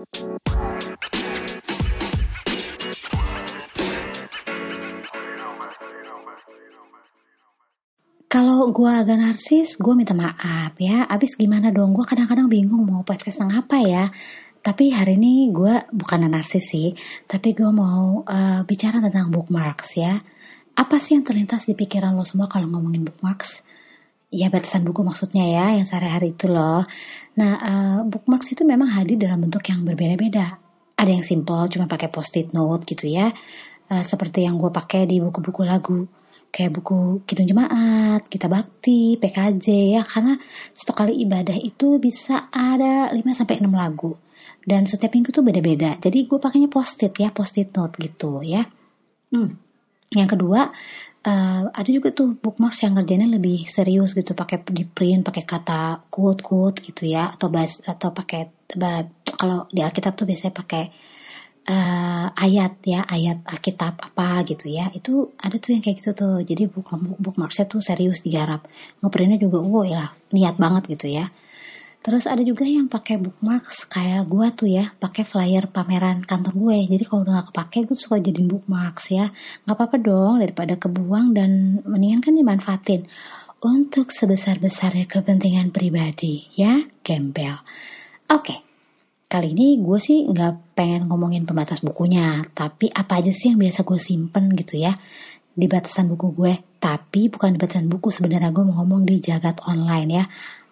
Kalau gue agak narsis, gue minta maaf ya. Abis gimana dong? Gue kadang-kadang bingung mau podcast tentang apa ya. Tapi hari ini gue bukan narsis sih, tapi gue mau uh, bicara tentang bookmarks ya. Apa sih yang terlintas di pikiran lo semua kalau ngomongin bookmarks? Ya batasan buku maksudnya ya, yang sehari-hari itu loh. Nah, uh, bookmarks itu memang hadir dalam bentuk yang berbeda-beda. Ada yang simple, cuma pakai post-it note gitu ya. Uh, seperti yang gue pakai di buku-buku lagu kayak buku Kidung Jemaat, Kita Bakti, PKJ ya karena setiap kali ibadah itu bisa ada 5 sampai 6 lagu. Dan setiap minggu tuh beda-beda. Jadi gue pakainya post-it ya, post-it note gitu ya. Hmm. Yang kedua, uh, ada juga tuh bookmarks yang ngerjainnya lebih serius gitu, pakai di print, pakai kata quote-quote gitu ya, atau bahas atau pakai kalau di Alkitab tuh biasanya pakai uh, ayat ya ayat Alkitab apa gitu ya. Itu ada tuh yang kayak gitu tuh. Jadi book bookmarksnya tuh serius digarap. Ngeprintnya juga wow ya niat banget gitu ya terus ada juga yang pakai bookmarks kayak gue tuh ya pakai flyer pameran kantor gue jadi kalau udah gak kepake gue suka jadiin bookmarks ya nggak apa-apa dong daripada kebuang dan mendingan kan dimanfaatin untuk sebesar besarnya kepentingan pribadi ya gembel oke okay. Kali ini gue sih nggak pengen ngomongin pembatas bukunya, tapi apa aja sih yang biasa gue simpen gitu ya di batasan buku gue. Tapi bukan di batasan buku sebenarnya gue mau ngomong di jagat online ya.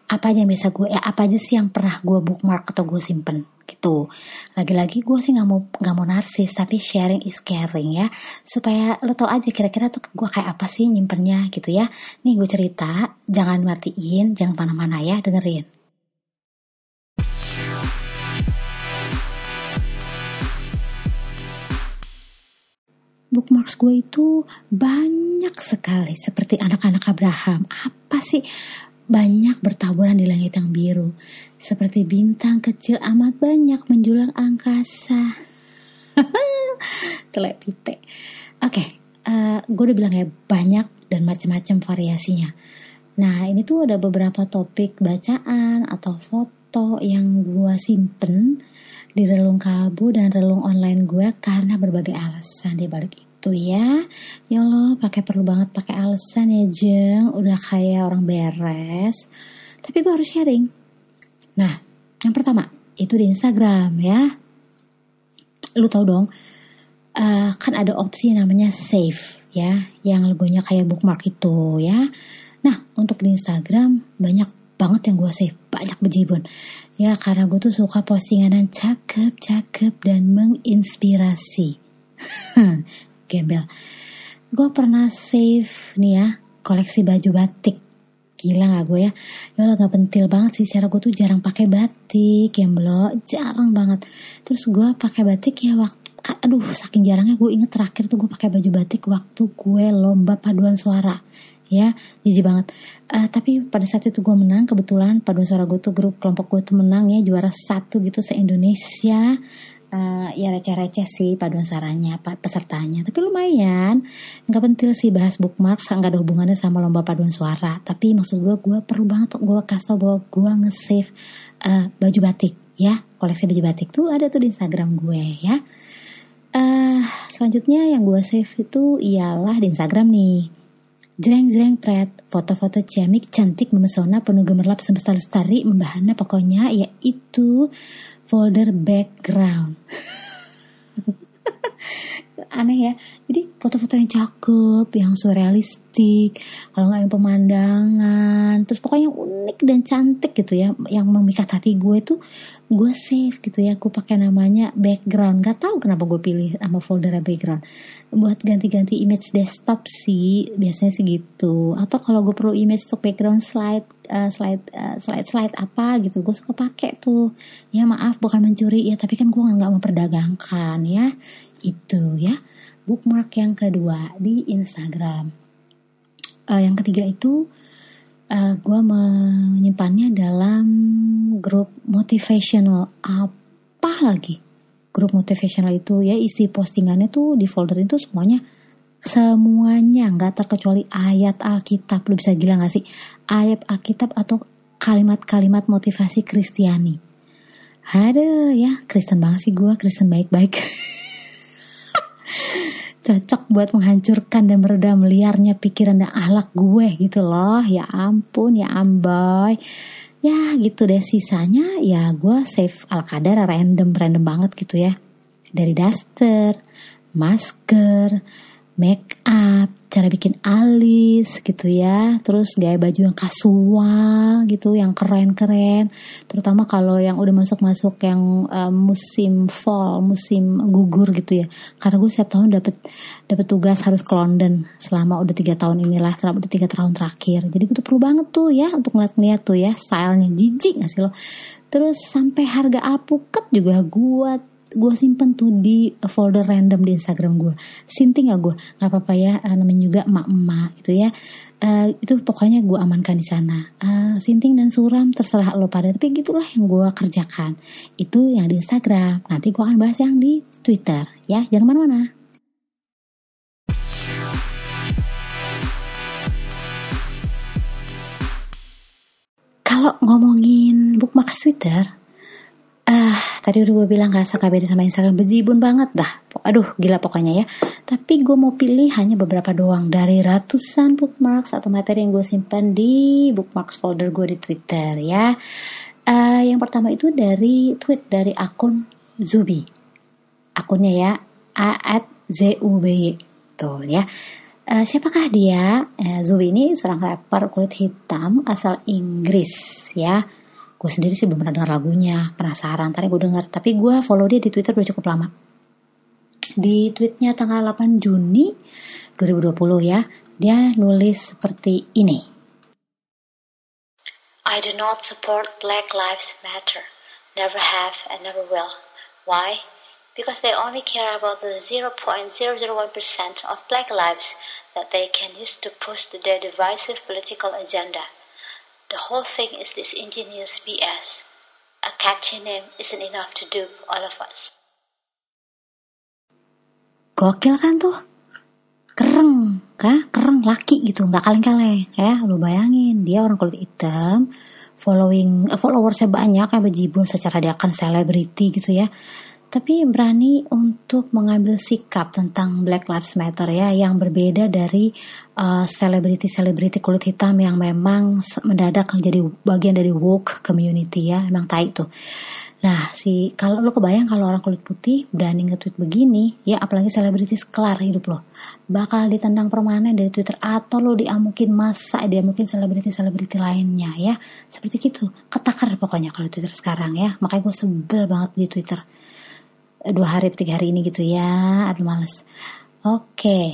Apa aja yang biasa gue, ya apa aja sih yang pernah gue bookmark atau gue simpen gitu. Lagi-lagi gue sih nggak mau nggak mau narsis, tapi sharing is caring ya. Supaya lo tau aja kira-kira tuh gue kayak apa sih nyimpennya gitu ya. Nih gue cerita, jangan matiin, jangan mana-mana ya, dengerin. bookmarks gue itu banyak sekali seperti anak-anak Abraham. Apa sih? Banyak bertaburan di langit yang biru. Seperti bintang kecil amat banyak menjulang angkasa. Telepite. Oke, okay, uh, eh, gue udah bilang ya banyak dan macam-macam variasinya. Nah, ini tuh ada beberapa topik bacaan atau foto yang gue simpen di relung kabu dan relung online gue karena berbagai alasan di balik itu ya. Ya Allah, pakai perlu banget pakai alasan ya, Jeng. Udah kayak orang beres. Tapi gue harus sharing. Nah, yang pertama itu di Instagram ya. Lu tau dong, uh, kan ada opsi namanya save ya, yang logonya kayak bookmark itu ya. Nah, untuk di Instagram banyak banget yang gue save banyak bejibun ya karena gue tuh suka postingan yang cakep cakep dan menginspirasi gembel. Gue pernah save nih ya koleksi baju batik. Gila gak gue ya? Ya Allah gak pentil banget sih secara gue tuh jarang pakai batik ya belum jarang banget. Terus gue pakai batik ya waktu aduh saking jarangnya gue inget terakhir tuh gue pakai baju batik waktu gue lomba paduan suara. Ya jijik banget. Uh, tapi pada saat itu gue menang kebetulan paduan suara gue tuh grup kelompok gue tuh menang ya juara satu gitu se Indonesia uh, ya receh-receh sih paduan suaranya pesertanya. Tapi lumayan. Nggak penting sih bahas bookmark nggak ada hubungannya sama lomba paduan suara. Tapi maksud gue gue perlu banget gue kasih tau bahwa gue nge-save uh, baju batik ya. Koleksi baju batik tuh ada tuh di Instagram gue ya. Uh, selanjutnya yang gue save itu ialah di Instagram nih Jreng-jreng pret, foto-foto ciamik cantik memesona penuh gemerlap semesta lestari membahana pokoknya yaitu folder background. Aneh ya, jadi foto-foto yang cakep, yang surrealistik, kalau nggak yang pemandangan, terus pokoknya yang unik dan cantik gitu ya, yang memikat hati gue tuh gue save gitu ya gue pakai namanya background. Gak tahu kenapa gue pilih nama folder background. Buat ganti-ganti image desktop sih biasanya sih gitu. Atau kalau gue perlu image untuk background slide uh, slide uh, slide slide apa gitu gue suka pakai tuh. Ya maaf bukan mencuri ya tapi kan gue nggak memperdagangkan ya. Itu ya bookmark yang kedua di Instagram. Uh, yang ketiga itu uh, eh, gue menyimpannya dalam grup motivational. Apa lagi grup motivational itu? Ya isi postingannya tuh di folder itu semuanya semuanya. Nggak terkecuali ayat Alkitab. Lu bisa gila gak sih? Ayat Alkitab atau kalimat-kalimat motivasi Kristiani. Aduh ya. Kristen banget sih gue Kristen baik-baik Cocok buat menghancurkan dan meredam liarnya pikiran dan ahlak gue gitu loh. Ya ampun ya amboy. Ya gitu deh sisanya ya gue save al random random banget gitu ya. Dari daster, masker, make up, cara bikin alis gitu ya. Terus gaya baju yang kasual gitu yang keren-keren. Terutama kalau yang udah masuk-masuk yang uh, musim fall musim gugur gitu ya. Karena gue setiap tahun dapet dapet tugas harus ke London selama udah tiga tahun inilah selama udah tiga tahun terakhir. Jadi gue tuh perlu banget tuh ya untuk ngeliat-ngeliat tuh ya stylenya. Jijik gak sih lo? Terus sampai harga alpukat juga gue gue simpen tuh di folder random di Instagram gue sinting gak gue nggak apa-apa ya uh, namanya juga emak-emak gitu ya. Uh, itu pokoknya gue amankan di sana. Uh, sinting dan suram terserah lo pada. Tapi gitulah yang gue kerjakan. Itu yang di Instagram. Nanti gue akan bahas yang di Twitter ya. Jangan mana-mana kalau ngomongin bookmark Twitter tadi udah gue bilang gak suka beda sama Instagram bejibun banget dah. Aduh, gila pokoknya ya. Tapi gue mau pilih hanya beberapa doang dari ratusan bookmarks atau materi yang gue simpan di bookmarks folder gue di Twitter ya. Uh, yang pertama itu dari tweet dari akun Zubi. Akunnya ya a z u b tuh ya. Uh, siapakah dia? Uh, Zubi ini seorang rapper kulit hitam asal Inggris ya gue sendiri sih belum pernah dengar lagunya penasaran tadi gue dengar tapi gue follow dia di twitter udah cukup lama. Di tweetnya tanggal 8 Juni 2020 ya dia nulis seperti ini. I do not support Black Lives Matter. Never have and never will. Why? Because they only care about the 0.001% of black lives that they can use to push their divisive political agenda The whole thing is this ingenious BS. A catchy name isn't enough to dupe all of us. Gokil kan tuh? Kereng, kah? Kereng laki gitu, nggak kaleng-kaleng. Ya, lu bayangin dia orang kulit hitam, following eh, followersnya banyak kayak bejibun secara dia akan selebriti gitu ya tapi berani untuk mengambil sikap tentang Black Lives Matter ya yang berbeda dari uh, selebriti-selebriti uh, kulit hitam yang memang mendadak menjadi bagian dari woke community ya. Emang tai tuh. Nah si kalau lo kebayang kalau orang kulit putih berani nge-tweet begini ya apalagi selebriti kelar hidup lo. Bakal ditendang permanen dari Twitter atau lo diamukin masa diamukin selebriti-selebriti lainnya ya. Seperti gitu. Ketakar pokoknya kalau Twitter sekarang ya. Makanya gue sebel banget di Twitter dua hari tiga hari ini gitu ya. Aduh males. Oke. Okay.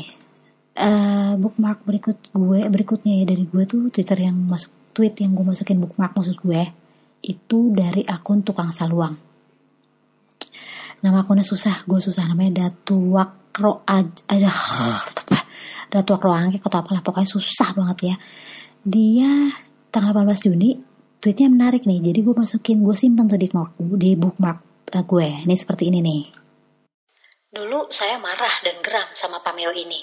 uh, eh, bookmark berikut gue berikutnya ya dari gue tuh twitter yang masuk tweet yang gue masukin bookmark maksud gue itu dari akun tukang saluang. Nama akunnya susah gue susah. Namanya datuak ro aja datuak roangke atau apalah pokoknya susah banget ya. Dia tanggal 18 Juni tweetnya menarik nih. Jadi gue masukin gue simpen tuh di di bookmark gue. Ini seperti ini nih. Dulu saya marah dan geram sama Pameo ini.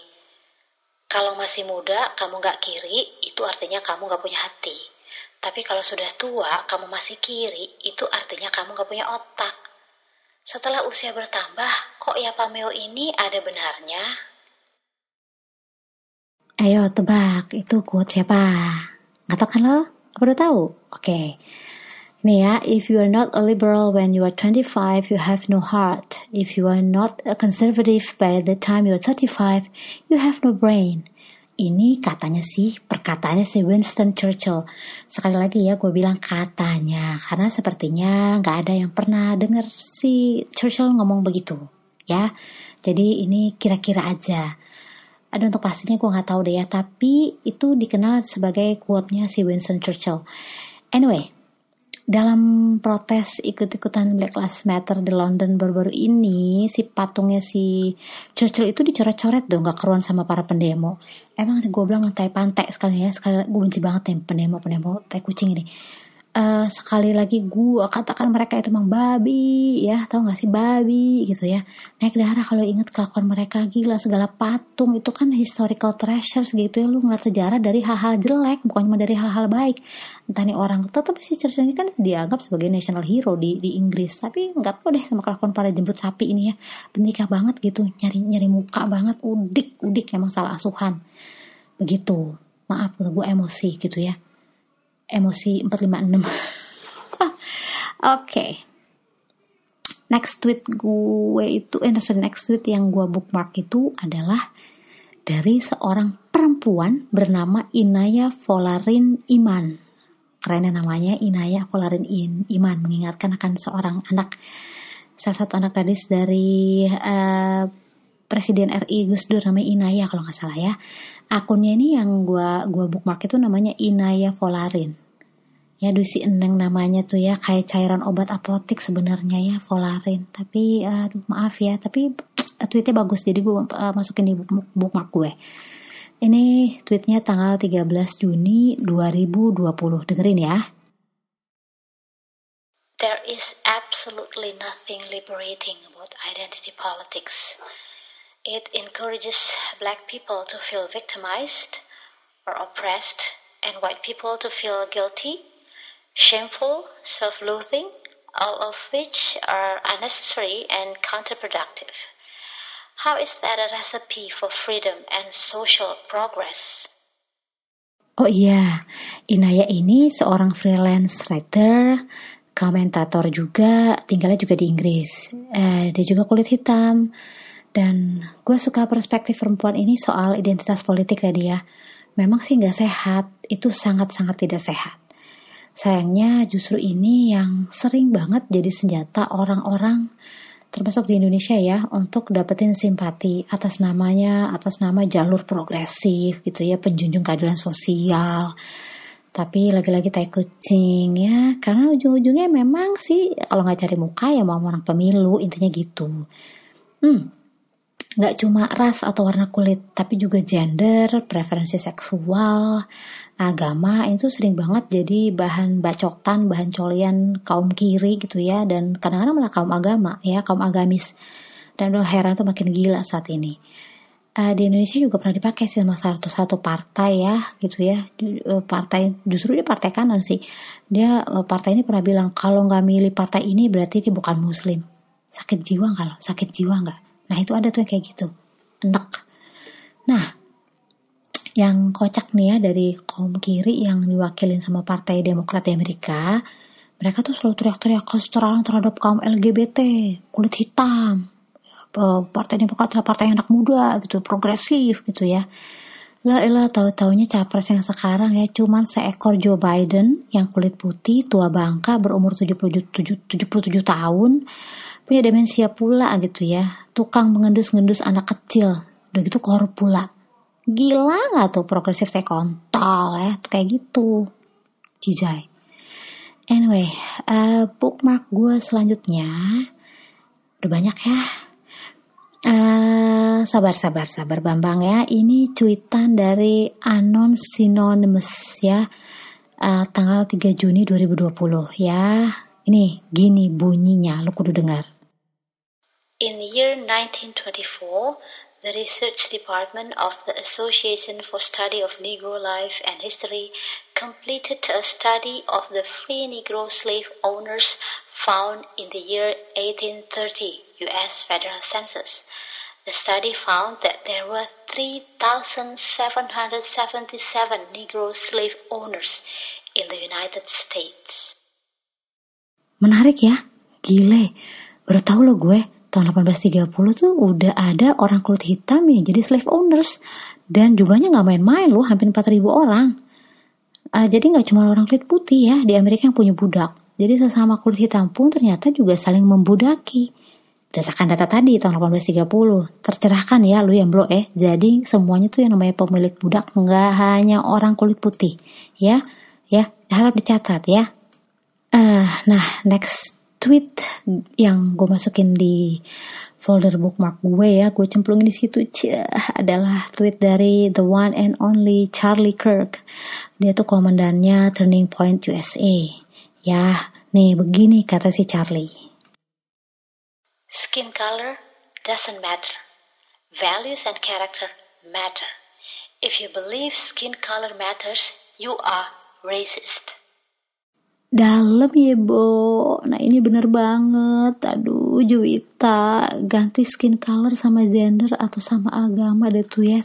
Kalau masih muda, kamu gak kiri, itu artinya kamu gak punya hati. Tapi kalau sudah tua, kamu masih kiri, itu artinya kamu gak punya otak. Setelah usia bertambah, kok ya Pameo ini ada benarnya? Ayo tebak, itu quote siapa? Gak tau kan lo? Apa udah tahu? Oke. Okay. Nih ya, if you are not a liberal when you are 25, you have no heart. If you are not a conservative by the time you are 35, you have no brain. Ini katanya sih, perkataannya si Winston Churchill. Sekali lagi ya, gue bilang katanya. Karena sepertinya nggak ada yang pernah denger si Churchill ngomong begitu. Ya, jadi ini kira-kira aja. Ada untuk pastinya gue nggak tahu deh ya, tapi itu dikenal sebagai quote-nya si Winston Churchill. Anyway, dalam protes ikut-ikutan Black Lives Matter di London baru-baru ini si patungnya si Churchill itu dicoret-coret dong gak keruan sama para pendemo. Emang gue bilang tai pantai sekali ya sekali gue benci banget nih pendemo pendemo tai kucing ini uh, sekali lagi gue katakan mereka itu emang babi ya tahu gak sih? Babi gitu ya. Naik darah kalau inget kelakuan mereka gila segala patung itu kan historical treasures gitu ya. Lu ngeliat sejarah dari hal-hal jelek bukan cuma dari hal-hal baik. Entah nih orang tetap si Churchill ini kan dianggap sebagai national hero di di Inggris. Tapi nggak tahu deh sama kelakuan para jemput sapi ini ya. Benikah banget gitu nyari nyari muka banget udik udik emang salah asuhan. Begitu. Maaf gue emosi gitu ya emosi 456 oke okay. next tweet gue itu eh next tweet yang gue bookmark itu adalah dari seorang perempuan bernama Inaya Volarin Iman kerennya namanya Inaya Volarin Iman mengingatkan akan seorang anak salah satu anak gadis dari uh, Presiden RI Gus Dur namanya Inaya kalau nggak salah ya. Akunnya ini yang gua gua bookmark itu namanya Inaya Volarin. Ya dusi eneng namanya tuh ya kayak cairan obat apotik sebenarnya ya Volarin. Tapi aduh maaf ya, tapi tweetnya bagus jadi gue uh, masukin di bookmark gue. Ini tweetnya tanggal 13 Juni 2020. Dengerin ya. There is absolutely nothing liberating about identity politics. It encourages black people to feel victimized or oppressed, and white people to feel guilty, shameful, self loathing, all of which are unnecessary and counterproductive. How is that a recipe for freedom and social progress? Oh iya, Inaya ini seorang freelance writer, komentator juga, tinggalnya juga di Inggris. Eh, dia juga kulit hitam. Dan gue suka perspektif perempuan ini soal identitas politik tadi ya. Memang sih gak sehat, itu sangat-sangat tidak sehat. Sayangnya justru ini yang sering banget jadi senjata orang-orang termasuk di Indonesia ya untuk dapetin simpati atas namanya atas nama jalur progresif gitu ya penjunjung keadilan sosial tapi lagi-lagi tai kucing ya karena ujung-ujungnya memang sih kalau nggak cari muka ya mau orang pemilu intinya gitu hmm nggak cuma ras atau warna kulit, tapi juga gender, preferensi seksual, agama itu sering banget jadi bahan bacotan, bahan colian kaum kiri gitu ya, dan kadang-kadang malah kaum agama ya, kaum agamis. Dan udah heran tuh makin gila saat ini. Uh, di Indonesia juga pernah dipakai sih sama satu satu partai ya gitu ya. Uh, partai justru dia partai kanan sih. Dia uh, partai ini pernah bilang kalau nggak milih partai ini berarti dia bukan muslim. Sakit jiwa nggak sakit jiwa nggak Nah itu ada tuh yang kayak gitu. Enak. Nah, yang kocak nih ya dari kaum kiri yang diwakilin sama Partai Demokrat di Amerika, mereka tuh selalu teriak-teriak kesetaraan terhadap kaum LGBT, kulit hitam. Partai Demokrat adalah partai anak muda gitu, progresif gitu ya. Lah elah tahu-taunya capres yang sekarang ya. Cuman seekor Joe Biden yang kulit putih, tua bangka, berumur 77, 77 tahun, punya demensia pula gitu ya. Tukang mengendus-ngendus anak kecil. Udah gitu korup pula. Gila nggak tuh progresif teh kontol ya? Tuh kayak gitu. Jijai anyway uh, bookmark gue selanjutnya. Udah banyak ya uh, sabar sabar sabar Bambang ya. Ini cuitan dari Anon Synonymous ya. Uh, tanggal 3 Juni 2020 ya. Ini gini bunyinya lu kudu dengar. In the year 1924, the research department of the Association for Study of Negro Life and History completed a study of the free Negro slave owners found in the year 1830 U.S. federal census. The study found that there were 3,777 Negro slave owners in the United States. Menarik ya, gile. Baru tahu lo gue tahun 1830 tuh udah ada orang kulit hitam yang jadi slave owners dan jumlahnya nggak main-main loh hampir 4000 orang uh, jadi nggak cuma orang kulit putih ya di Amerika yang punya budak jadi sesama kulit hitam pun ternyata juga saling membudaki berdasarkan data tadi tahun 1830 tercerahkan ya lu yang blok eh. Jadi semuanya tuh yang namanya pemilik budak nggak hanya orang kulit putih ya. Ya harap dicatat ya. Uh, nah next tweet yang gue masukin di folder bookmark gue ya gue cemplungin di situ adalah tweet dari the one and only Charlie Kirk. Dia tuh komandannya Turning Point USA Ya, nih begini kata si Charlie. Skin color doesn't matter. Values and character matter. If you believe skin color matters, you are racist. Dalam ya, Bo. Nah, ini bener banget. Aduh, Juwita. Ganti skin color sama gender atau sama agama deh tuh ya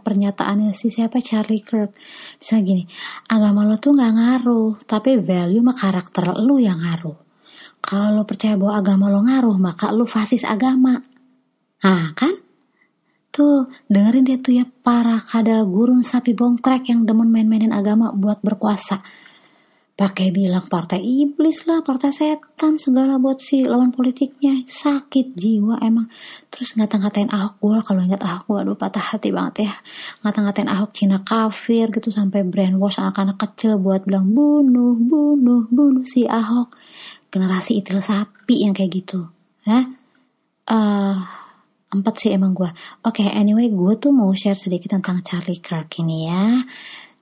pernyataannya si siapa Charlie Kirk. Bisa gini, agama lo tuh nggak ngaruh, tapi value sama karakter lo yang ngaruh. Kalau percaya bahwa agama lo ngaruh, maka lo fasis agama. Nah, kan? Tuh, dengerin dia tuh ya para kadal gurun sapi bongkrek yang demen main-mainin agama buat berkuasa pakai bilang partai iblis lah, partai setan segala buat si lawan politiknya sakit jiwa emang. Terus ngata-ngatain Ahok gue kalau ingat Ahok gue aduh patah hati banget ya. Ngata-ngatain Ahok Cina kafir gitu sampai brainwash anak-anak kecil buat bilang bunuh, bunuh, bunuh si Ahok. Generasi itil sapi yang kayak gitu. Hah? Uh, empat sih emang gue. Oke, okay, anyway, gue tuh mau share sedikit tentang Charlie Kirk ini ya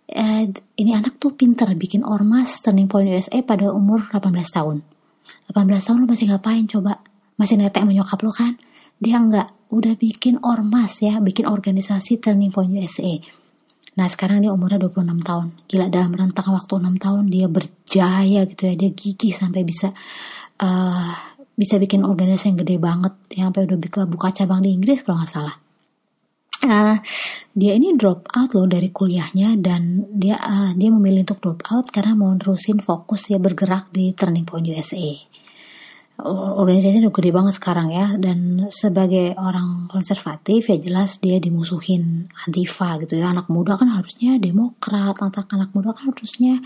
eh, ini anak tuh pinter bikin ormas Turning Point USA pada umur 18 tahun. 18 tahun lu masih ngapain coba? Masih netek menyokap lu kan? Dia enggak, udah bikin ormas ya, bikin organisasi Turning Point USA. Nah sekarang dia umurnya 26 tahun. Gila dalam rentang waktu 6 tahun dia berjaya gitu ya. Dia gigih sampai bisa uh, bisa bikin organisasi yang gede banget. Yang sampai udah buka, buka cabang di Inggris kalau nggak salah uh, dia ini drop out loh dari kuliahnya dan dia uh, dia memilih untuk drop out karena mau nerusin fokus ya bergerak di Turning Point USA. Organisasi udah gede banget sekarang ya dan sebagai orang konservatif ya jelas dia dimusuhin antifa gitu ya. Anak muda kan harusnya demokrat anak anak muda kan harusnya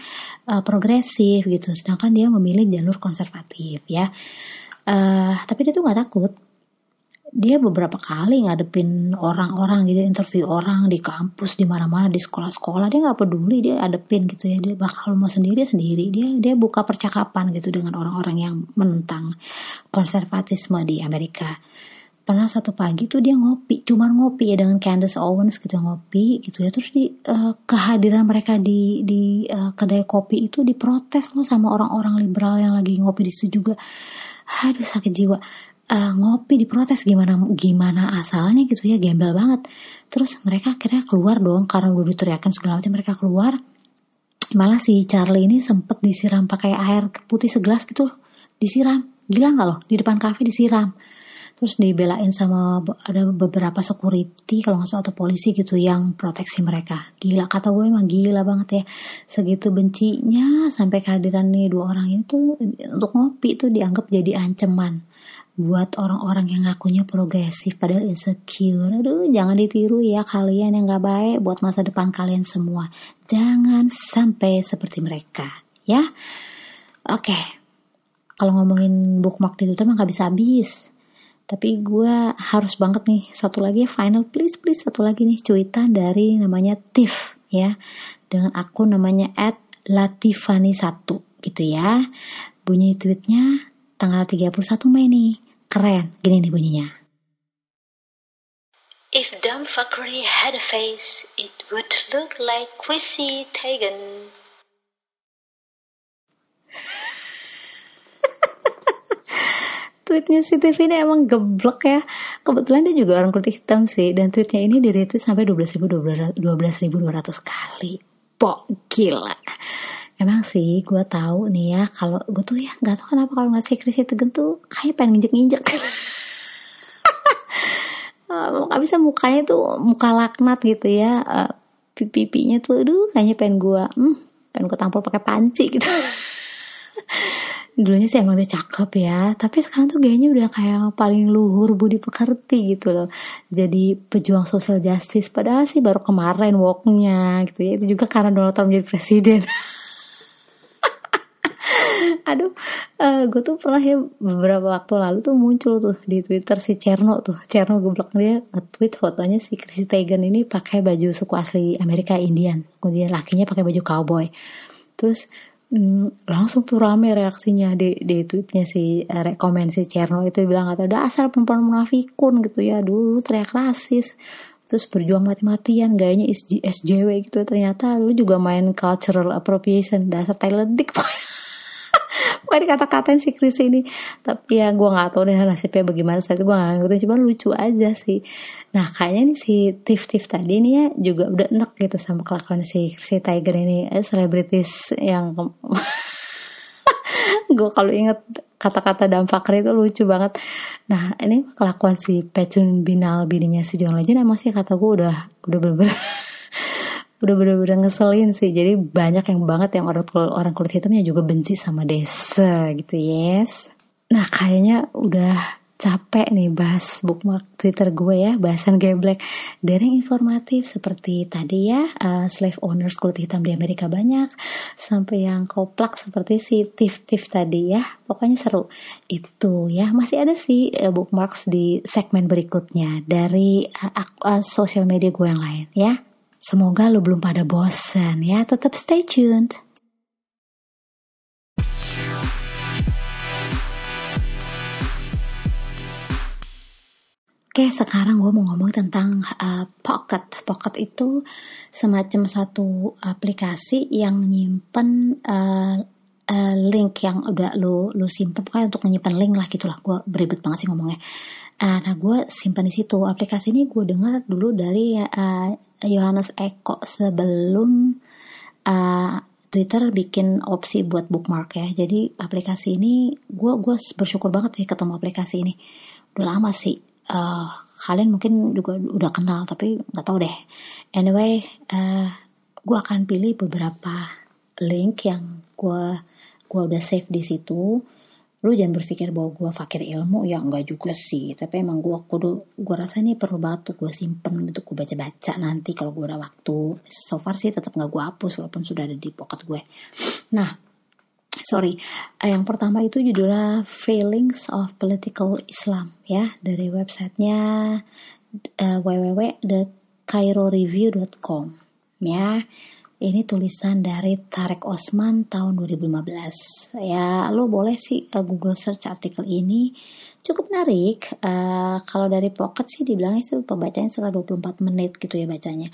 uh, progresif gitu. Sedangkan dia memilih jalur konservatif ya. Uh, tapi dia tuh nggak takut dia beberapa kali ngadepin orang-orang gitu interview orang di kampus di mana-mana di sekolah-sekolah. Dia nggak peduli dia adepin gitu ya. Dia bakal mau sendiri sendiri. Dia dia buka percakapan gitu dengan orang-orang yang menentang konservatisme di Amerika. Pernah satu pagi tuh dia ngopi cuma ngopi ya dengan Candace Owens gitu ngopi gitu ya. Terus di uh, kehadiran mereka di di uh, kedai kopi itu diprotes loh sama orang-orang liberal yang lagi ngopi di situ juga. Aduh sakit jiwa uh, ngopi diprotes gimana gimana asalnya gitu ya gembel banget. Terus mereka akhirnya keluar dong karena udah diteriakan segala macam mereka keluar. Malah si Charlie ini sempet disiram pakai air putih segelas gitu disiram. Gila nggak loh? Di depan kafe disiram. Terus dibelain sama ada beberapa security kalau nggak salah atau polisi gitu yang proteksi mereka. Gila kata gue emang gila banget ya. Segitu bencinya sampai kehadiran nih dua orang itu untuk ngopi itu dianggap jadi ancaman buat orang-orang yang ngakunya progresif padahal insecure. Aduh, jangan ditiru ya kalian yang gak baik buat masa depan kalian semua. Jangan sampai seperti mereka, ya. Oke, okay. kalau ngomongin bookmark itu emang gak bisa habis. Tapi gue harus banget nih satu lagi final please please satu lagi nih cuitan dari namanya Tiff ya dengan akun namanya @latifani1 gitu ya. Bunyi tweetnya tanggal 31 Mei nih. Keren, gini nih bunyinya. If dumb fuckery had a face, it would look like Chrissy Teigen. tweetnya si TV ini emang geblek ya. Kebetulan dia juga orang kulit hitam sih. Dan tweetnya ini di retweet sampai 12.200 12 kali. Pok, gila emang sih gue tahu nih ya kalau gue tuh ya nggak tahu kenapa kalau nggak sih Krisya Tegen tuh kayak pengen nginjek nginjek nggak bisa mukanya tuh muka laknat gitu ya. Uh, pipinya tuh aduh kayaknya pengen gue hmm, pengen gue tampol pakai panci gitu. Dulunya sih emang dia cakep ya tapi sekarang tuh gayanya udah kayak paling luhur budi pekerti gitu loh. Jadi pejuang sosial justice padahal sih baru kemarin walknya gitu ya. Itu juga karena Donald Trump jadi presiden aduh uh, eh, gue tuh pernah ya beberapa waktu lalu tuh muncul tuh di twitter si Cerno tuh. Cerno geblok dia nge-tweet fotonya si Chrissy Teigen ini pakai baju suku asli Amerika Indian. Kemudian lakinya pakai baju cowboy. Terus mm, langsung tuh rame reaksinya di di tweetnya si uh, si Cerno itu. Bilang kata dasar perempuan munafikun gitu ya. Dulu teriak rasis. Terus berjuang mati-matian gayanya SJW gitu. Ternyata lu juga main cultural appropriation. Dasar Tyler Dick Main kata-katain si Chris ini. Tapi ya gue gak tahu deh nasibnya bagaimana. Saat itu gue gak ngerti Cuma lucu aja sih. Nah kayaknya nih si Tiff-Tiff tadi nih ya Juga udah enek gitu sama kelakuan si, si Tiger ini. Eh, Selebritis yang Gue kalau inget kata-kata dampak itu lucu banget. Nah ini kelakuan si Pecun Binal Bininya si John Legend Emang sih kata gue udah Udah bener-bener bener-bener ngeselin sih. Jadi banyak yang banget yang orang kulit, orang kulit hitamnya juga benci sama desa gitu yes. Nah kayaknya udah capek nih bahas bookmark Twitter gue ya bahasan geblek. Dari informatif seperti tadi ya uh, slave owners kulit hitam di Amerika banyak sampai yang koplak seperti si Tiff tadi ya. Pokoknya seru. Itu ya masih ada sih uh, bookmarks di segmen berikutnya dari uh, uh, sosial media gue yang lain ya Semoga lo belum pada bosan ya, tetap stay tuned. Oke, sekarang gue mau ngomong tentang uh, Pocket. Pocket itu semacam satu aplikasi yang nyimpen uh, uh, link yang udah lo lo simpen pokoknya untuk nyimpen link lah gitulah. Gue beribet banget sih ngomongnya. Uh, nah, gue simpan di situ. Aplikasi ini gue dengar dulu dari uh, Yohanes Eko sebelum uh, Twitter bikin opsi buat bookmark ya. Jadi aplikasi ini gue gue bersyukur banget sih ketemu aplikasi ini. Udah lama sih. Uh, kalian mungkin juga udah kenal tapi nggak tahu deh. Anyway, uh, gue akan pilih beberapa link yang gue gue udah save di situ lu jangan berpikir bahwa gue fakir ilmu ya enggak juga sih. Tapi emang gue kudu gue rasa ini perlu tuh gue simpen untuk gue baca baca nanti kalau gue ada waktu. So far sih tetap nggak gue hapus walaupun sudah ada di pocket gue. Nah sorry. Yang pertama itu judulnya Failings of Political Islam ya. Dari websitenya uh, www.cairoreview.com ya ini tulisan dari Tarek Osman tahun 2015. Ya, lo boleh sih uh, Google search artikel ini. Cukup menarik. Uh, kalau dari Pocket sih dibilang itu pembacanya sekitar 24 menit gitu ya bacanya.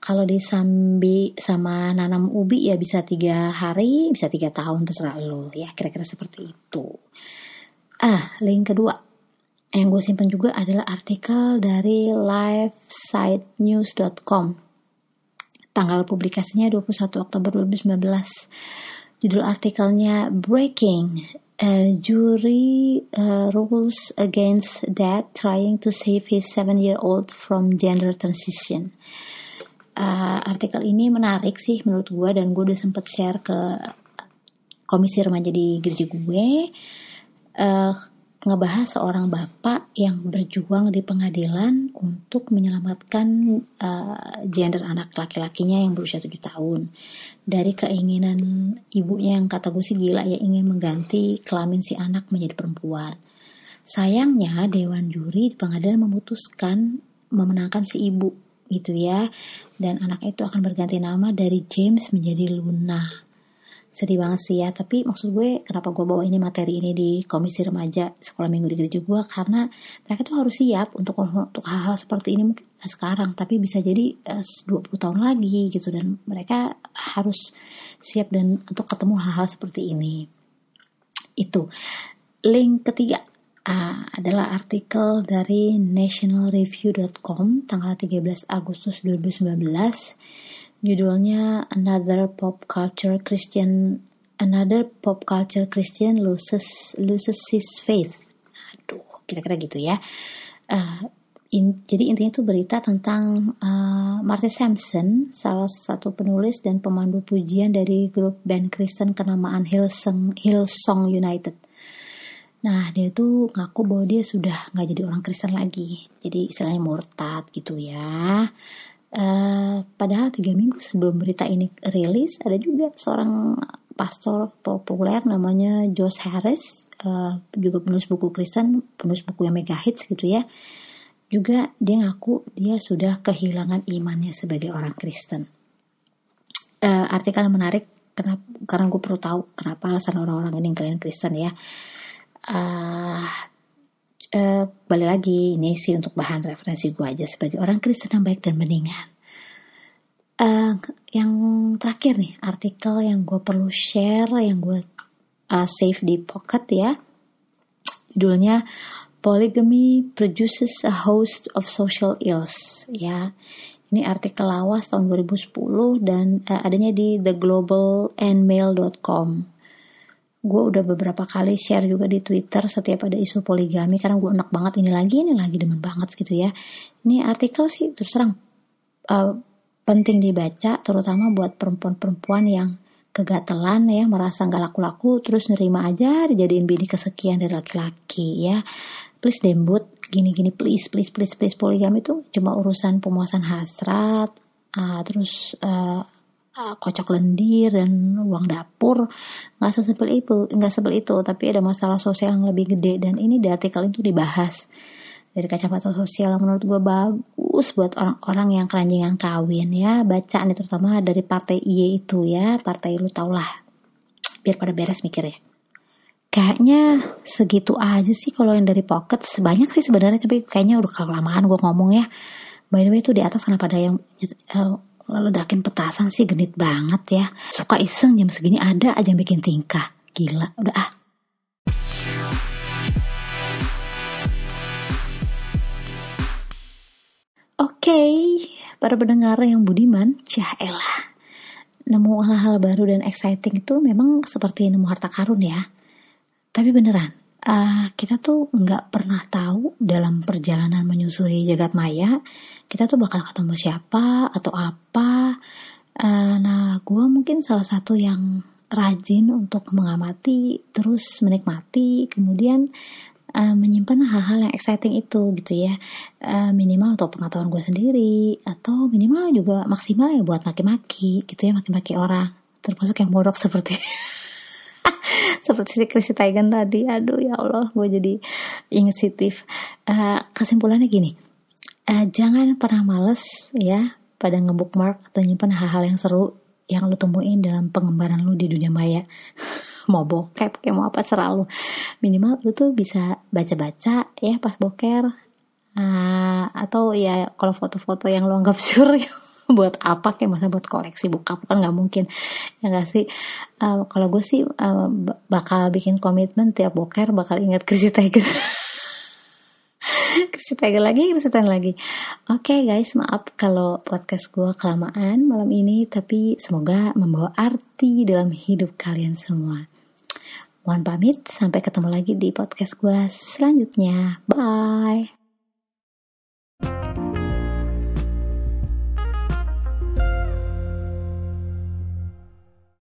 Kalau disambi sama nanam ubi ya bisa tiga hari, bisa tiga tahun terserah lo ya. Kira-kira seperti itu. Ah, link kedua yang gue simpan juga adalah artikel dari livesitenews.com Tanggal publikasinya 21 Oktober 2019. Judul artikelnya Breaking uh, Jury uh, Rules Against Dad Trying to Save His Seven-Year-Old from Gender Transition. Uh, artikel ini menarik sih menurut gue dan gue udah sempet share ke komisi remaja di gereja gue. Uh, ngebahas seorang bapak yang berjuang di pengadilan untuk menyelamatkan uh, gender anak laki-lakinya yang berusia 7 tahun. Dari keinginan ibunya yang kata gue sih gila ya ingin mengganti kelamin si anak menjadi perempuan. Sayangnya dewan juri di pengadilan memutuskan memenangkan si ibu gitu ya. Dan anak itu akan berganti nama dari James menjadi Luna sedih banget sih ya tapi maksud gue kenapa gue bawa ini materi ini di komisi remaja sekolah minggu di gereja gue karena mereka tuh harus siap untuk untuk hal-hal seperti ini mungkin sekarang tapi bisa jadi eh, uh, 20 tahun lagi gitu dan mereka harus siap dan untuk ketemu hal-hal seperti ini. Itu. Link ketiga uh, adalah artikel dari nationalreview.com tanggal 13 Agustus 2019 Judulnya Another Pop Culture Christian Another Pop Culture Christian loses loses his faith. Aduh, kira-kira gitu ya. Uh, in, jadi intinya itu berita tentang uh, Marty Sampson, salah satu penulis dan pemandu pujian dari grup band Kristen kenamaan Hillsong, Hillsong United. Nah, dia tuh ngaku bahwa dia sudah nggak jadi orang Kristen lagi. Jadi istilahnya murtad gitu ya. Uh, padahal tiga minggu sebelum berita ini rilis ada juga seorang pastor populer namanya Josh Harris uh, juga penulis buku Kristen penulis buku yang mega hits gitu ya. Juga dia ngaku dia sudah kehilangan imannya sebagai orang Kristen. Uh, artikel menarik kenapa karena gue perlu tahu kenapa alasan orang-orang ini kalian Kristen ya. Uh, uh, balik lagi ini sih untuk bahan referensi gue aja sebagai orang Kristen yang baik dan mendingan. Uh, yang terakhir nih artikel yang gue perlu share yang gue uh, save di Pocket ya. Judulnya Polygamy Produces a Host of Social Ills ya. Ini artikel lawas tahun 2010 dan uh, adanya di theglobalandmail.com. Gue udah beberapa kali share juga di Twitter setiap ada isu poligami karena gue enak banget ini lagi ini lagi demen banget gitu ya. Ini artikel sih terus terang uh, penting dibaca terutama buat perempuan-perempuan yang kegatelan ya merasa nggak laku-laku terus nerima aja dijadiin bini kesekian dari laki-laki ya please dembut gini-gini please please please please poligami itu cuma urusan pemuasan hasrat uh, terus uh, uh, kocok lendir dan uang dapur. Nggak sesimpel itu nggak sebel itu tapi ada masalah sosial yang lebih gede. Dan ini di artikel itu dibahas dari kacamata sosial menurut gue bagus buat orang-orang yang keranjingan kawin ya. Baca nih terutama dari partai I itu ya. Partai lu tau lah. Biar pada beres mikirnya kayaknya segitu aja sih kalau yang dari pocket. Sebanyak sih sebenarnya tapi kayaknya udah kelamaan gue ngomong ya. By the way tuh di atas kenapa ada yang uh, ledakin petasan sih genit banget ya suka iseng jam segini ada aja yang bikin tingkah gila udah ah Oke, okay, para pendengar yang budiman, cah elah. Nemu hal-hal baru dan exciting itu memang seperti nemu harta karun ya. Tapi beneran, uh, kita tuh nggak pernah tahu dalam perjalanan menyusuri jagat maya, kita tuh bakal ketemu siapa atau apa. Uh, nah, gue mungkin salah satu yang rajin untuk mengamati, terus menikmati, kemudian uh, menyimpan hal-hal yang exciting itu gitu ya. Uh, minimal untuk pengetahuan gue sendiri, atau minimal juga maksimal ya buat maki-maki gitu ya, maki-maki orang. Termasuk yang bodoh seperti seperti si Chrissy Teigen tadi. Aduh ya Allah gue jadi inisiatif uh, kesimpulannya gini. Uh, jangan pernah males ya pada ngebookmark atau nyimpan hal-hal yang seru yang lu temuin dalam pengembaraan lu di dunia maya. Mau bokep kayak mau apa serah lu. Minimal lu tuh bisa baca-baca ya pas boker. Uh, atau ya kalau foto-foto yang lu anggap sur buat apa kayak masa buat koleksi buka kan nggak mungkin. Ya gak sih? Uh, kalau gue sih uh, bakal bikin komitmen tiap boker bakal ingat Chrissy Tiger Chrissy Tiger lagi Chrissy Tiger lagi. Oke okay, guys maaf kalau podcast gue kelamaan malam ini tapi semoga membawa arti dalam hidup kalian semua. Mohon pamit, sampai ketemu lagi di podcast gue selanjutnya. Bye!